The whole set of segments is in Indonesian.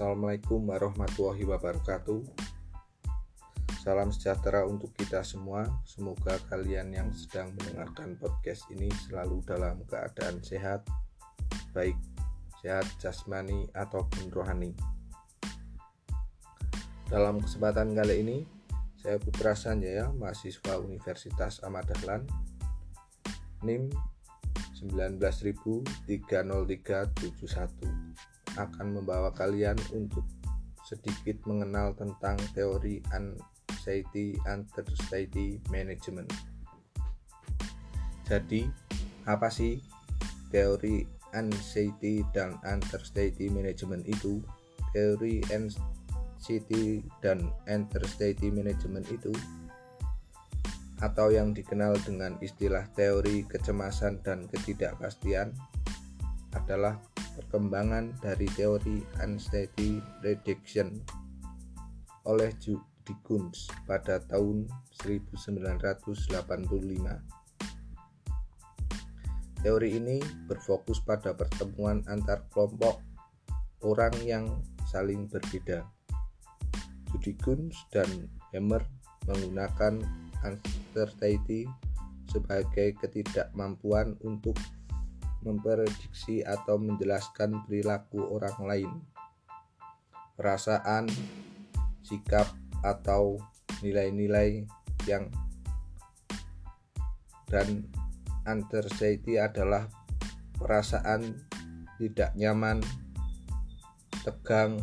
Assalamualaikum warahmatullahi wabarakatuh. Salam sejahtera untuk kita semua. Semoga kalian yang sedang mendengarkan podcast ini selalu dalam keadaan sehat, baik sehat jasmani ataupun rohani. Dalam kesempatan kali ini, saya Putra Sanjaya, mahasiswa Universitas Ahmad Dahlan, NIM 1930371 akan membawa kalian untuk sedikit mengenal tentang teori anxiety understudy management. Jadi, apa sih teori anxiety dan understudy management itu? Teori anxiety dan understudy management itu atau yang dikenal dengan istilah teori kecemasan dan ketidakpastian adalah perkembangan dari teori anxiety reduction oleh Judy Kunz pada tahun 1985. Teori ini berfokus pada pertemuan antar kelompok orang yang saling berbeda. Judy Kunz dan Hammer menggunakan uncertainty sebagai ketidakmampuan untuk memprediksi atau menjelaskan perilaku orang lain, perasaan, sikap, atau nilai-nilai yang dan anxiety adalah perasaan tidak nyaman, tegang,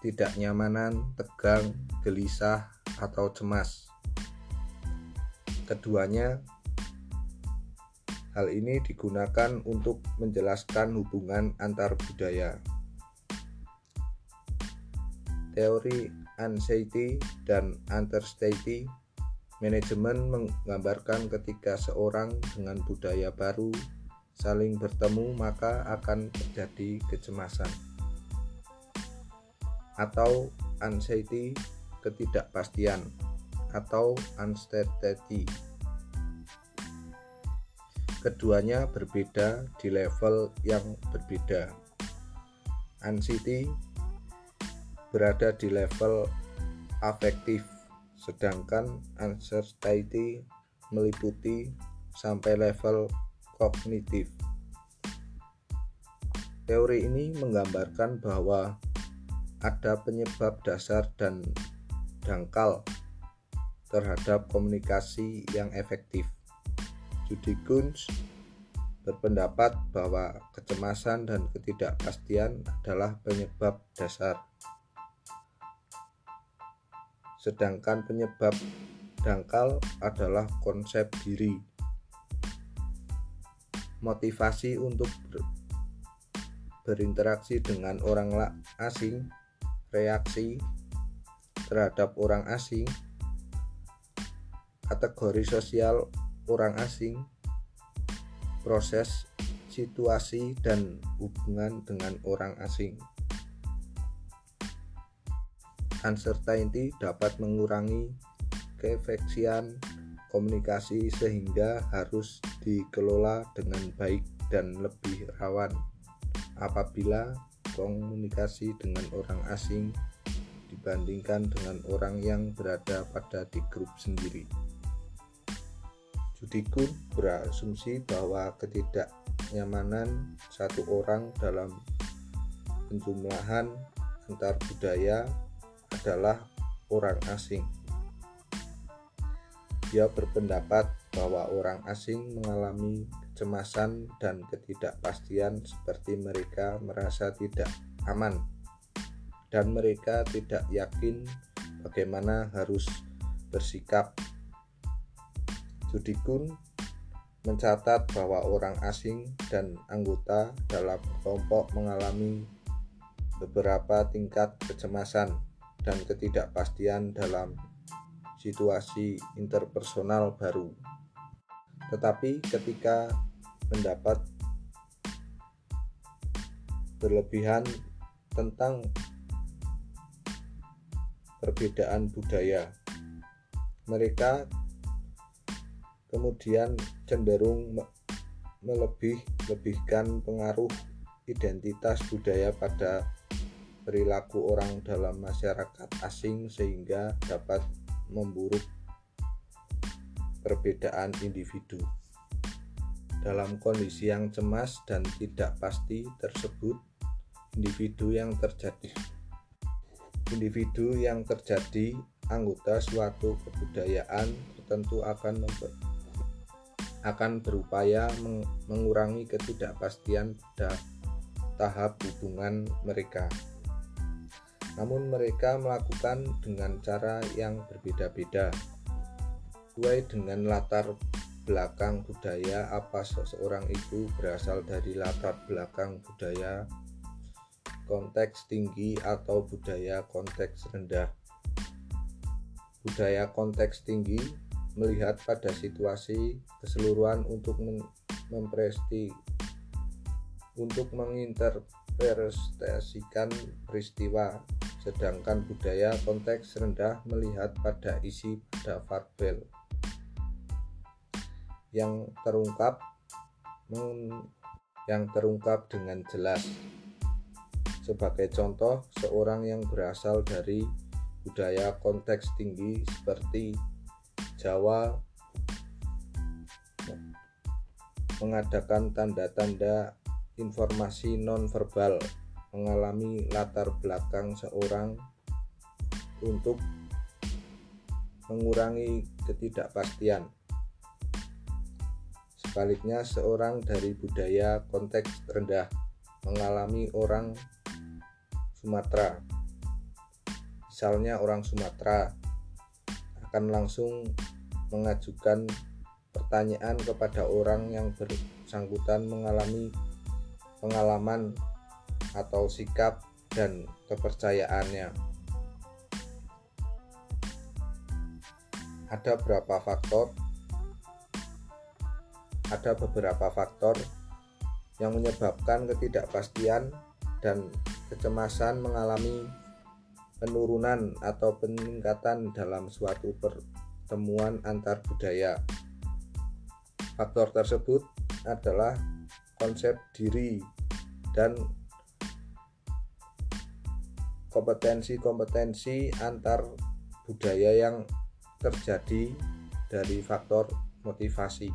tidak nyamanan, tegang, gelisah, atau cemas. Keduanya Hal ini digunakan untuk menjelaskan hubungan antar budaya. Teori anxiety dan understudy manajemen menggambarkan ketika seorang dengan budaya baru saling bertemu maka akan terjadi kecemasan. Atau anxiety ketidakpastian. Atau uncertainty Keduanya berbeda di level yang berbeda. Anxiety berada di level afektif, sedangkan uncertainty meliputi sampai level kognitif. Teori ini menggambarkan bahwa ada penyebab dasar dan dangkal terhadap komunikasi yang efektif. Judy Kunz berpendapat bahwa kecemasan dan ketidakpastian adalah penyebab dasar. Sedangkan penyebab dangkal adalah konsep diri. Motivasi untuk ber berinteraksi dengan orang asing, reaksi terhadap orang asing, kategori sosial orang asing, proses, situasi, dan hubungan dengan orang asing. Uncertainty dapat mengurangi keefeksian komunikasi sehingga harus dikelola dengan baik dan lebih rawan apabila komunikasi dengan orang asing dibandingkan dengan orang yang berada pada di grup sendiri. Judikun berasumsi bahwa ketidaknyamanan satu orang dalam penjumlahan antar budaya adalah orang asing. Dia berpendapat bahwa orang asing mengalami kecemasan dan ketidakpastian seperti mereka merasa tidak aman dan mereka tidak yakin bagaimana harus bersikap Judikun mencatat bahwa orang asing dan anggota dalam kelompok mengalami beberapa tingkat kecemasan dan ketidakpastian dalam situasi interpersonal baru. Tetapi ketika mendapat berlebihan tentang perbedaan budaya, mereka kemudian cenderung melebih-lebihkan pengaruh identitas budaya pada perilaku orang dalam masyarakat asing sehingga dapat memburuk perbedaan individu. Dalam kondisi yang cemas dan tidak pasti tersebut, individu yang terjadi individu yang terjadi anggota suatu kebudayaan tertentu akan akan berupaya mengurangi ketidakpastian pada tahap hubungan mereka. Namun mereka melakukan dengan cara yang berbeda-beda. Sesuai dengan latar belakang budaya apa seseorang itu berasal dari latar belakang budaya konteks tinggi atau budaya konteks rendah. Budaya konteks tinggi melihat pada situasi keseluruhan untuk mempresti untuk menginterpretasikan peristiwa. Sedangkan budaya konteks rendah melihat pada isi pada farbel yang terungkap yang terungkap dengan jelas. Sebagai contoh seorang yang berasal dari budaya konteks tinggi seperti Jawa mengadakan tanda-tanda informasi nonverbal mengalami latar belakang seorang untuk mengurangi ketidakpastian. Sebaliknya, seorang dari budaya konteks rendah mengalami orang Sumatera. Misalnya orang Sumatera akan langsung mengajukan pertanyaan kepada orang yang bersangkutan mengalami pengalaman atau sikap dan kepercayaannya. Ada berapa faktor? Ada beberapa faktor yang menyebabkan ketidakpastian dan kecemasan mengalami penurunan atau peningkatan dalam suatu pertemuan antar budaya. Faktor tersebut adalah konsep diri dan kompetensi-kompetensi antar budaya yang terjadi dari faktor motivasi.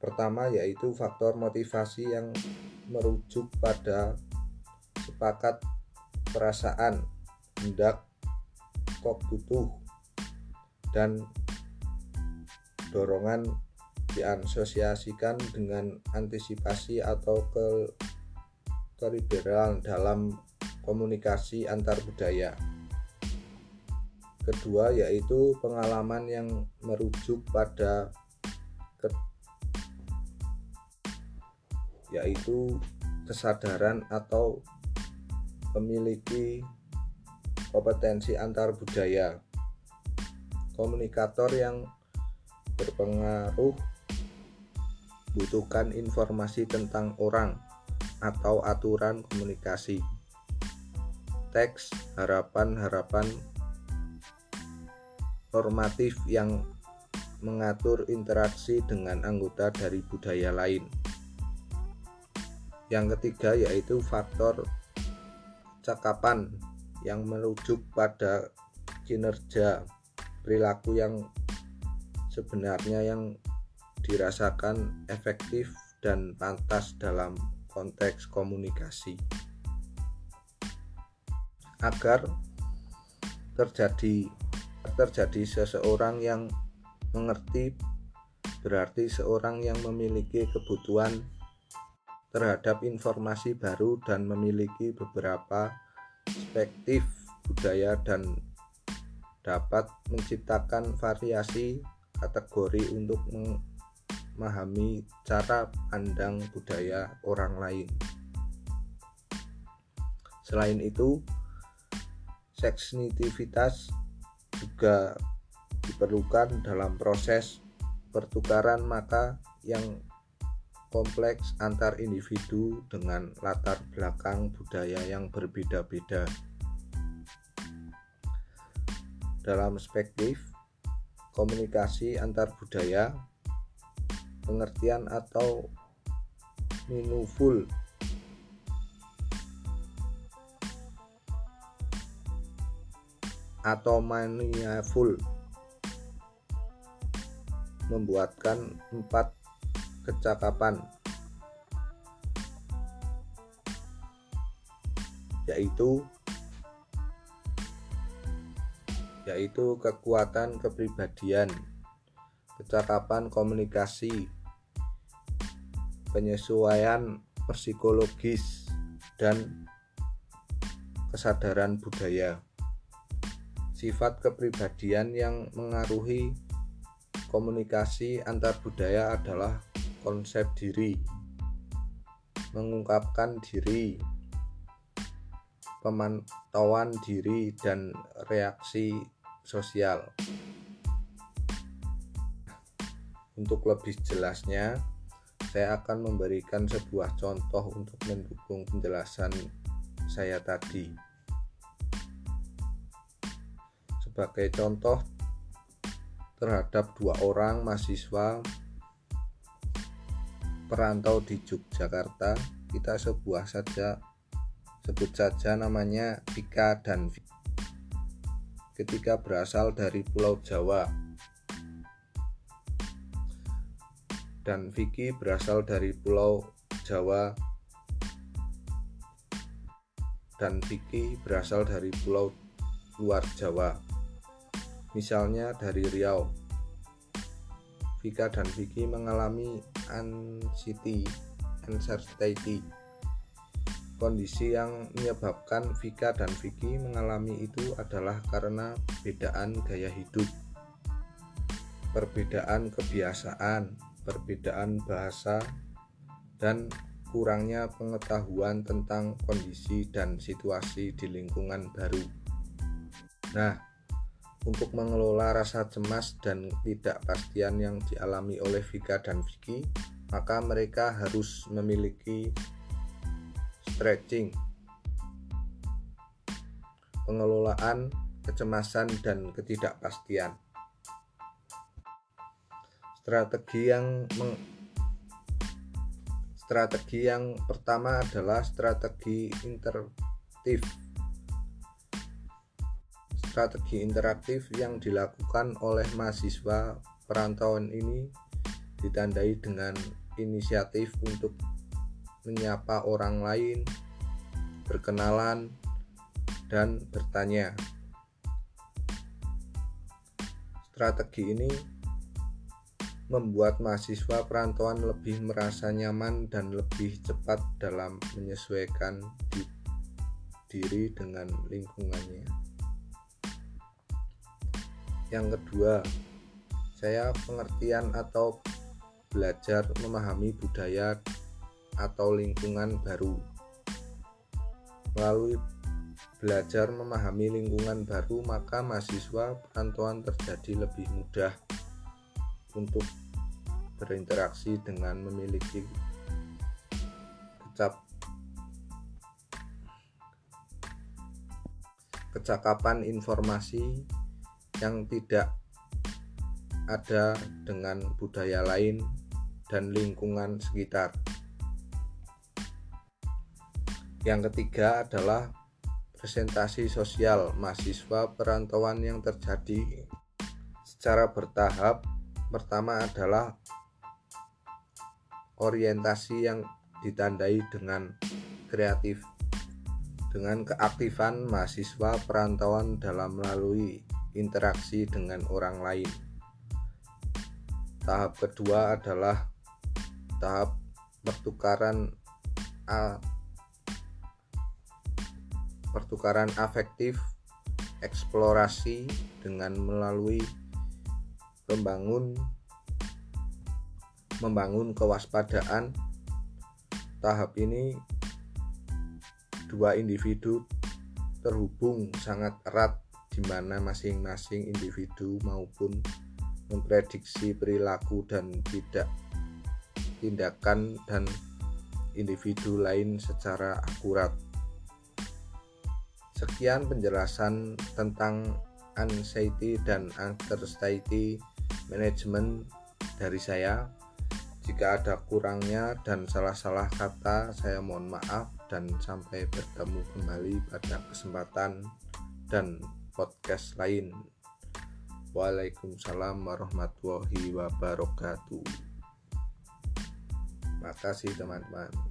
Pertama yaitu faktor motivasi yang merujuk pada sepakat perasaan, hendak, kok butuh, dan dorongan diasosiasikan dengan antisipasi atau ke keliberan dalam komunikasi antar budaya. Kedua yaitu pengalaman yang merujuk pada yaitu kesadaran atau memiliki kompetensi antar budaya. Komunikator yang berpengaruh butuhkan informasi tentang orang atau aturan komunikasi. Teks harapan-harapan normatif yang mengatur interaksi dengan anggota dari budaya lain. Yang ketiga yaitu faktor cakapan yang merujuk pada kinerja perilaku yang sebenarnya yang dirasakan efektif dan pantas dalam konteks komunikasi. Agar terjadi terjadi seseorang yang mengerti berarti seorang yang memiliki kebutuhan terhadap informasi baru dan memiliki beberapa perspektif budaya dan dapat menciptakan variasi kategori untuk memahami cara pandang budaya orang lain. Selain itu, seksnitivitas juga diperlukan dalam proses pertukaran maka yang kompleks antar individu dengan latar belakang budaya yang berbeda-beda. Dalam perspektif komunikasi antar budaya, pengertian atau meaningful atau maniaful membuatkan empat kecakapan yaitu yaitu kekuatan kepribadian, kecakapan komunikasi, penyesuaian psikologis, dan kesadaran budaya. Sifat kepribadian yang mengaruhi komunikasi antar budaya adalah konsep diri, mengungkapkan diri, pemantauan diri, dan reaksi sosial. Untuk lebih jelasnya, saya akan memberikan sebuah contoh untuk mendukung penjelasan saya tadi. sebagai contoh terhadap dua orang mahasiswa perantau di Yogyakarta kita sebuah saja sebut saja namanya Vika dan Vika. ketika berasal dari Pulau Jawa dan Vicky berasal dari Pulau Jawa dan Vicky berasal dari Pulau luar Jawa misalnya dari Riau. Vika dan Vicky mengalami anxiety, anxiety. Kondisi yang menyebabkan Vika dan Vicky mengalami itu adalah karena perbedaan gaya hidup, perbedaan kebiasaan, perbedaan bahasa, dan kurangnya pengetahuan tentang kondisi dan situasi di lingkungan baru. Nah, untuk mengelola rasa cemas dan tidak pastian yang dialami oleh Vika dan Vicky, maka mereka harus memiliki stretching, pengelolaan kecemasan dan ketidakpastian. Strategi yang meng strategi yang pertama adalah strategi interaktif strategi interaktif yang dilakukan oleh mahasiswa perantauan ini ditandai dengan inisiatif untuk menyapa orang lain, berkenalan, dan bertanya. Strategi ini membuat mahasiswa perantauan lebih merasa nyaman dan lebih cepat dalam menyesuaikan diri dengan lingkungannya. Yang kedua, saya pengertian atau belajar memahami budaya atau lingkungan baru. Melalui belajar memahami lingkungan baru, maka mahasiswa perantauan terjadi lebih mudah untuk berinteraksi dengan memiliki kecap kecakapan informasi yang tidak ada dengan budaya lain dan lingkungan sekitar. Yang ketiga adalah presentasi sosial mahasiswa perantauan yang terjadi secara bertahap. Pertama adalah orientasi yang ditandai dengan kreatif dengan keaktifan mahasiswa perantauan dalam melalui interaksi dengan orang lain. Tahap kedua adalah tahap pertukaran A, pertukaran afektif eksplorasi dengan melalui membangun membangun kewaspadaan tahap ini dua individu terhubung sangat erat di mana masing-masing individu maupun memprediksi perilaku dan tidak tindakan dan individu lain secara akurat. Sekian penjelasan tentang anxiety dan anxiety management dari saya. jika ada kurangnya dan salah-salah kata saya mohon maaf dan sampai bertemu kembali pada kesempatan dan podcast lain. Waalaikumsalam warahmatullahi wabarakatuh. Makasih teman-teman